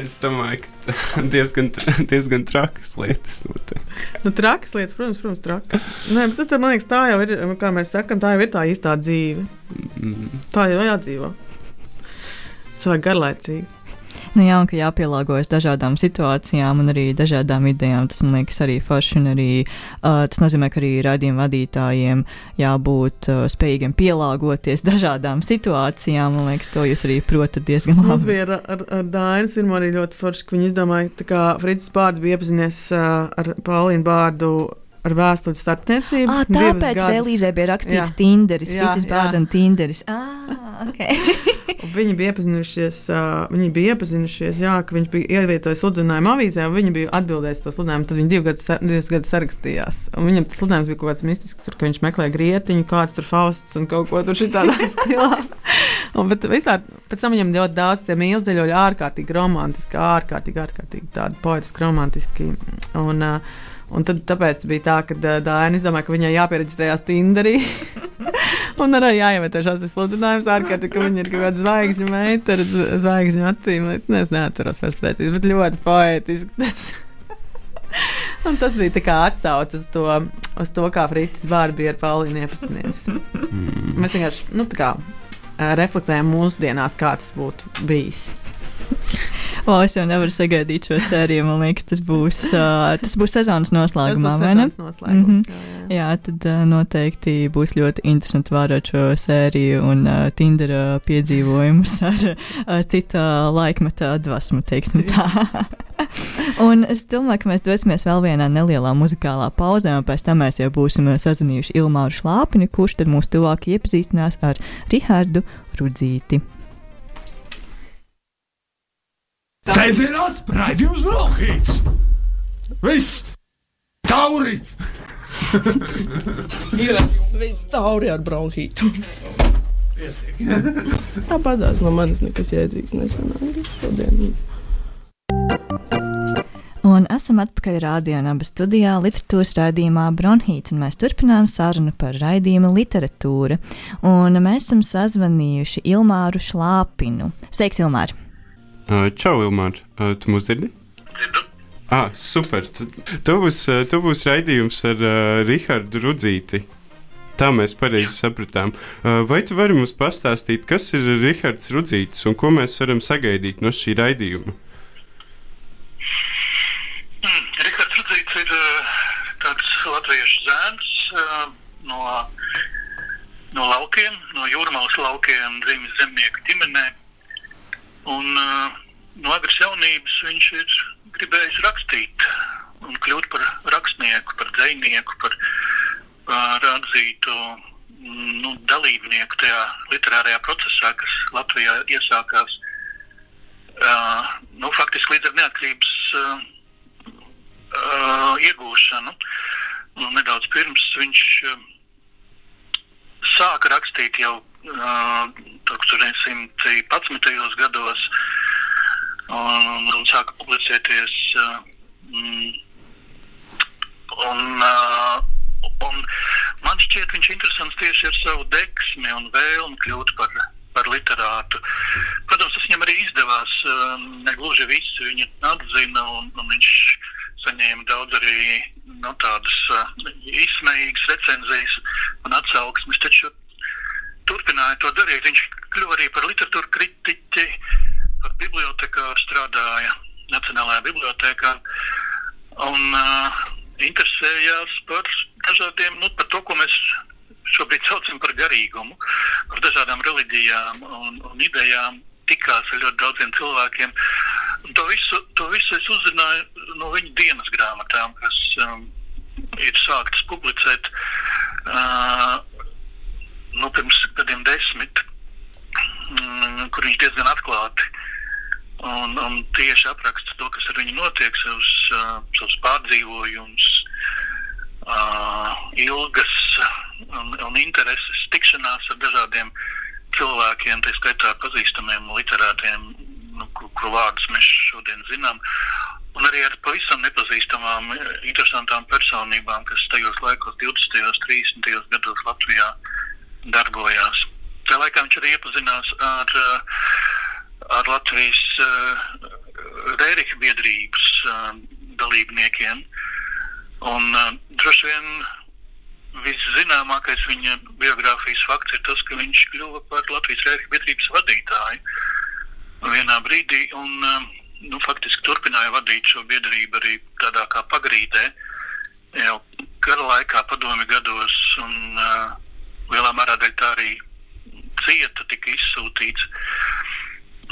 Es domāju, ka diezgan, diezgan trakas lietas. Nu, trakas lietas, protams, protams trakas. Nē, bet tas, man liekas, tā jau ir, kā mēs sakam, tā jau ir tā īstā dzīve. Mm. Tā jau jādzīvo. Tas vajag garlaicīgi. Nu, jā, un ka jāpielāgojas dažādām situācijām un arī dažādām idejām. Tas man liekas arī forši. Arī, uh, tas nozīmē, ka arī raidījuma vadītājiem jābūt uh, spējīgiem pielāgoties dažādām situācijām. Man liekas, to jūs arī protat diezgan labi. Mums bija ar, ar, ar Dānu Sirmu arī ļoti forši, ka viņi izdomāja, ka Frits Bārds bija iepazinies uh, ar Paulīnu Bārdu ar vēstuļu starpniecību. Ah, tāpēc Elīzē bija rakstīts jā. Tinderis, Bārds un Tinderis. Ah, okay. viņi bija iepazinušies, uh, viņi bija iepazinušies, jā, ka viņš bija ievietojis sludinājumu avīzē, un viņi bija atbildējuši to sludinājumu. Tad viņi divus gadus, divus gadus sarakstījās. Un viņam tas sludinājums bija kaut kāds mistisks, tur, ka viņš meklē grietiņu, kāds tur fausts un kaut ko tur šitādā stilā. un, bet vispār pēc tam viņam ļoti daudz tie mīlestīļoļi ārkārtīgi romantiski, ārkārtīgi, ārkārtīgi tādi poetiski romantiski. Un, uh, Un tad tāpēc bija tā, ka Dāna izdomāja, ka viņai jāpiereģistrējas Tinderī. un arī jāievieto šāds sludinājums, ārkārtīgi, ka viņa ir kaut kāda zvaigžņu meita ar zvaigžņu acīm. Es nezinu, neatceros vairs pretī, bet ļoti poētisks. Tas. un tas bija tā kā atsauce uz to, uz to kā Frits Bārbi bija ar Paulīnu iepazinies. Mēs vienkārši, nu tā kā reflektējam mūsdienās, kā tas būtu bijis. O, es jau nevaru sagaidīt šo sēriju. Man liekas, tas būs, uh, tas būs sezonas noslēgumā. Tas būs noslēgums, mm -hmm. jā, jā. jā, tad uh, noteikti būs ļoti interesanti vērot šo sēriju un uh, Tindera piedzīvojumus ar uh, cita laikmeta dvasmu, teiksim tā. un es domāju, ka mēs dosimies vēl vienā nelielā muzikālā pauzē, un pēc tam mēs jau būsim sazvanījuši Ilmāru Šlāpini, kurš tad mūs tuvāk iepazīstinās ar Rihardu Rudzīti. Sēžamās raidījums Brokhīts. Viss tauri! Ir viss tauri ar bronhītu. Tāpat no manis nekas jēdzīgs nesanāca šodien. Un esam atpakaļ rādījumā, studijā, literatūras raidījumā Bronhīts, un mēs turpinām sarunu par raidījumu literatūra. Un mēs esam sazvanījuši Ilmāru Šlāpinu. Sveiks, Ilmāra! Čau, Ilmār, tu mūs dzirdi? Dzirdu. Ah, super. Tu būs, tu būs raidījums ar uh, Rihardu Rudzīti. Tā mēs pareizi sapratām. Vai tu vari mums pastāstīt, kas ir Rihards Rudzītis un ko mēs varam sagaidīt no šī raidījuma? Mm, Rihards Rudzītis ir tāds latviešu zēns no, no laukiem, no jūrmālas laukiem, zemes zemnieku ģimenē. Un, uh, no agras jaunības viņš ir gribējis rakstīt un kļūt par rakstnieku, par dzinieku, par, par atzītu nu, dalībnieku tajā literārajā procesā, kas Latvijā iesākās uh, nu, faktiski līdz ar neatkarības uh, uh, iegūšanu. Nu, nedaudz pirms viņš uh, sāka rakstīt jau uh, 1911. gados un, un sāka publicēties. Uh, mm, un, uh, un man šķiet, viņš ir interesants tieši ar savu deksmi un vēlmi kļūt par, par literātu. Protams, tas viņam arī izdevās. Uh, negluži visu viņa atzina, un, un viņš saņēma daudz arī nu, tādas uh, izsmējīgas recenzijas un atsauksmes. Taču turpināja to darīt. Viņš kļuva arī par literatūru kritiķi, par bibliotekāru, strādāja Nacionālajā bibliotekā un uh, interesējās par dažādiem, nu, par to, ko mēs šobrīd saucam par garīgumu, par dažādām reliģijām un, un idejām. Tikās ar ļoti daudziem cilvēkiem. Un to visu, to visu es uzzināju no viņa dienas grāmatām, kas um, ir sāktas publicēt. Uh, nu, pirms gadiem desmit, mm, kur viņš diezgan atklāti un, un tieši apraksta to, kas ar viņu notiek, savus, uh, savus pārdzīvojumus, uh, ilgas un, un intereses, tikšanās ar dažādiem cilvēkiem, tā skaitā pazīstamiem literātiem, nu, kur, kur vārdus mēs šodien zinām. Un arī ar pavisam nepazīstamām, interesantām personībām, kas tajos laikos, 20. un 30. gados Latvijā darbojās. Tā laikā viņš arī iepazinās ar, ar Latvijas Rērika biedrības dalībniekiem. Un droši vien viszināmākais viņa biogrāfijas fakts ir tas, ka viņš kļuva par Latvijas Rērika biedrības vadītāju vienā brīdī. Un, nu, faktiski turpināja vadīt šo biedrību arī tādā kā pagrīdē, jau kara laikā, padomi gados. Un, uh, lielā mērā dēļ tā arī cieta, tika izsūtīts.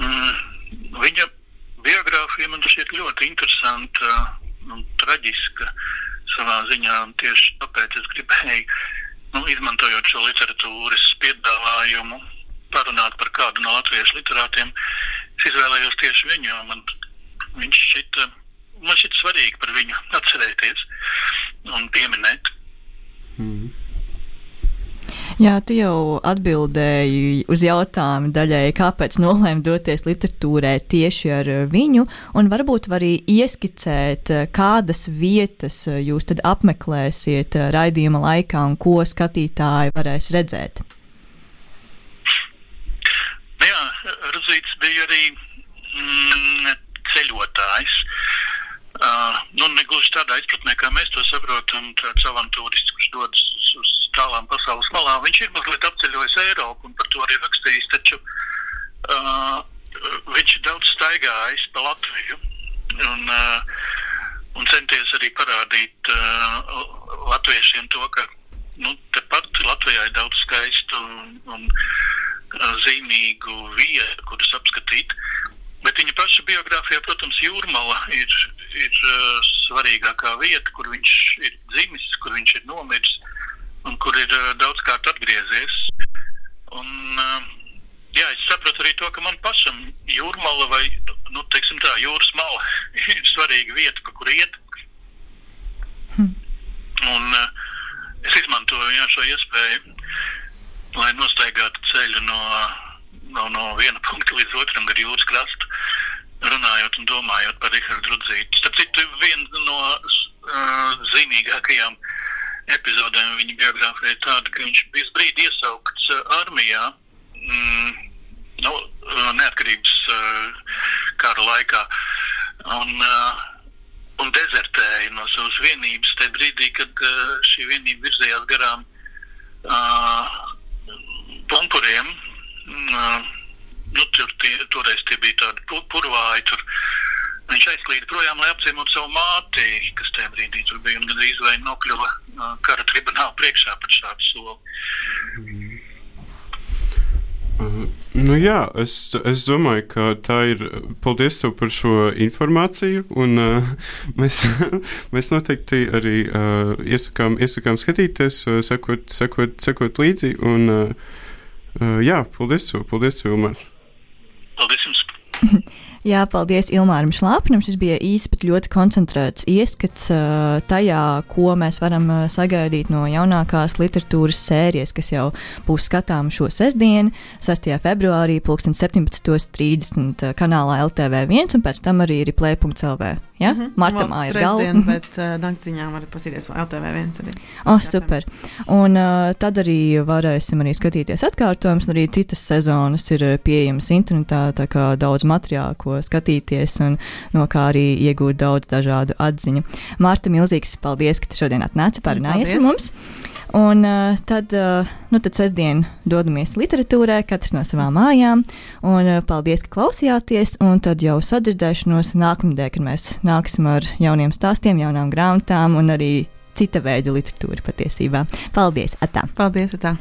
Mm, viņa biogrāfija man šķiet ļoti interesanta un traģiska savā ziņā. Tieši tāpēc es gribēju, nu, izmantojot šo literatūras piedāvājumu, parunāt par kādu no latviešu literātiem. Es izvēlējos tieši viņu, jo man viņš šķita, man šķita svarīgi par viņu atcerēties un pieminēt. Jā, tu jau atbildēji uz jautājumu daļai, kāpēc nolēma doties literatūrē tieši ar viņu, un varbūt arī ieskicēt, kādas vietas jūs tad apmeklēsiet raidījuma laikā un ko skatītāji varēs redzēt. Jā, Rudzīts bija arī mm, ceļotājs. Uh, nu, negluži tādā izpratnē, kā mēs to saprotam, tāds avantūrists, kurš dodas uz tālām pasaules malām. Viņš ir mazliet apceļojis Eiropu un par to arī rakstījis, taču uh, viņš ir daudz staigājis pa Latviju un, uh, un centies arī parādīt uh, latviešiem to, ka nu, tepat Latvijā ir daudz skaistu un, un uh, zīmīgu vietu, kuras apskatīt. Bet viņa paša biogrāfijā, protams, Jūrmala ir, ir uh, svarīgākā vieta, kur viņš ir dzimis, kur viņš ir nomiris un kur ir uh, daudzkārt atgriezies. Un, uh, jā, es saprotu arī to, ka man pašam jūrmala vai nu, teiksim tā, jūras mala ir svarīga vieta, pa kur iet. Hmm. Un, uh, es izmantoju jā, šo iespēju, lai nostaigātu ceļu no, no, no viena punkta līdz otram gar jūras krastu, runājot un domājot par Rihardu Rudzītu. Starp citu, viena no uh, zīmīgākajām uh, epizodēm viņa biogrāfija ir tāda, ka viņš bija brīdi iesaukts uh, armijā. Mm, nu, uh, neatkarības uh, kara laikā. Un, uh, un dezertēja no savas vienības tajā brīdī, kad uh, šī vienība virzījās garām pumpuriem. Uh, nu, tur tie, toreiz tie bija tādi purvāji. Tur, Aizklīda projām, lai apciemotu savu māti, kas tajā brīdī tur bija un gandrīz vai nokļuva uh, kara tribunāla priekšā par šādu soli. Uh, nu jā, es, es domāju, ka tā ir. Paldies tev par šo informāciju. Un, uh, mēs, mēs noteikti arī uh, iesakām, iesakām skatīties, uh, sekot, sekot, sekot līdzi. Un, uh, uh, jā, paldies tev, paldies tev, Umar. Paldies jums! Jā, paldies Ilmāram Šlāpnam. Šis bija īsts, bet ļoti koncentrēts ieskats tajā, ko mēs varam sagaidīt no jaunākās literatūras sērijas, kas jau būs skatām šo sestdienu, 6. februārī, 17.30 kanālā LTV1 un pēc tam arī ir play.lv. Ja? Mm -hmm. Martamā ir galva. bet uh, naktsziņā var pasīties LTV1 arī. Oh, super. Un uh, tad arī varēsim arī skatīties atkārtojumus, un arī citas sezonas ir pieejamas internetā, tā kā daudz materiālu, ko skatīties, un no kā arī iegūt daudz dažādu atziņu. Mārta, milzīgs paldies, ka tu šodien atnāci parunājies ar mums. Un uh, tad, uh, nu, tad sestdien dodamies literatūrē, katrs no savām mājām. Un uh, paldies, ka klausījāties. Un tad jau sadzirdēšanos nākamnedēļ, kad mēs nāksim ar jauniem stāstiem, jaunām grāmatām un arī cita veida literatūru patiesībā. Paldies! Atā. Paldies! Atā.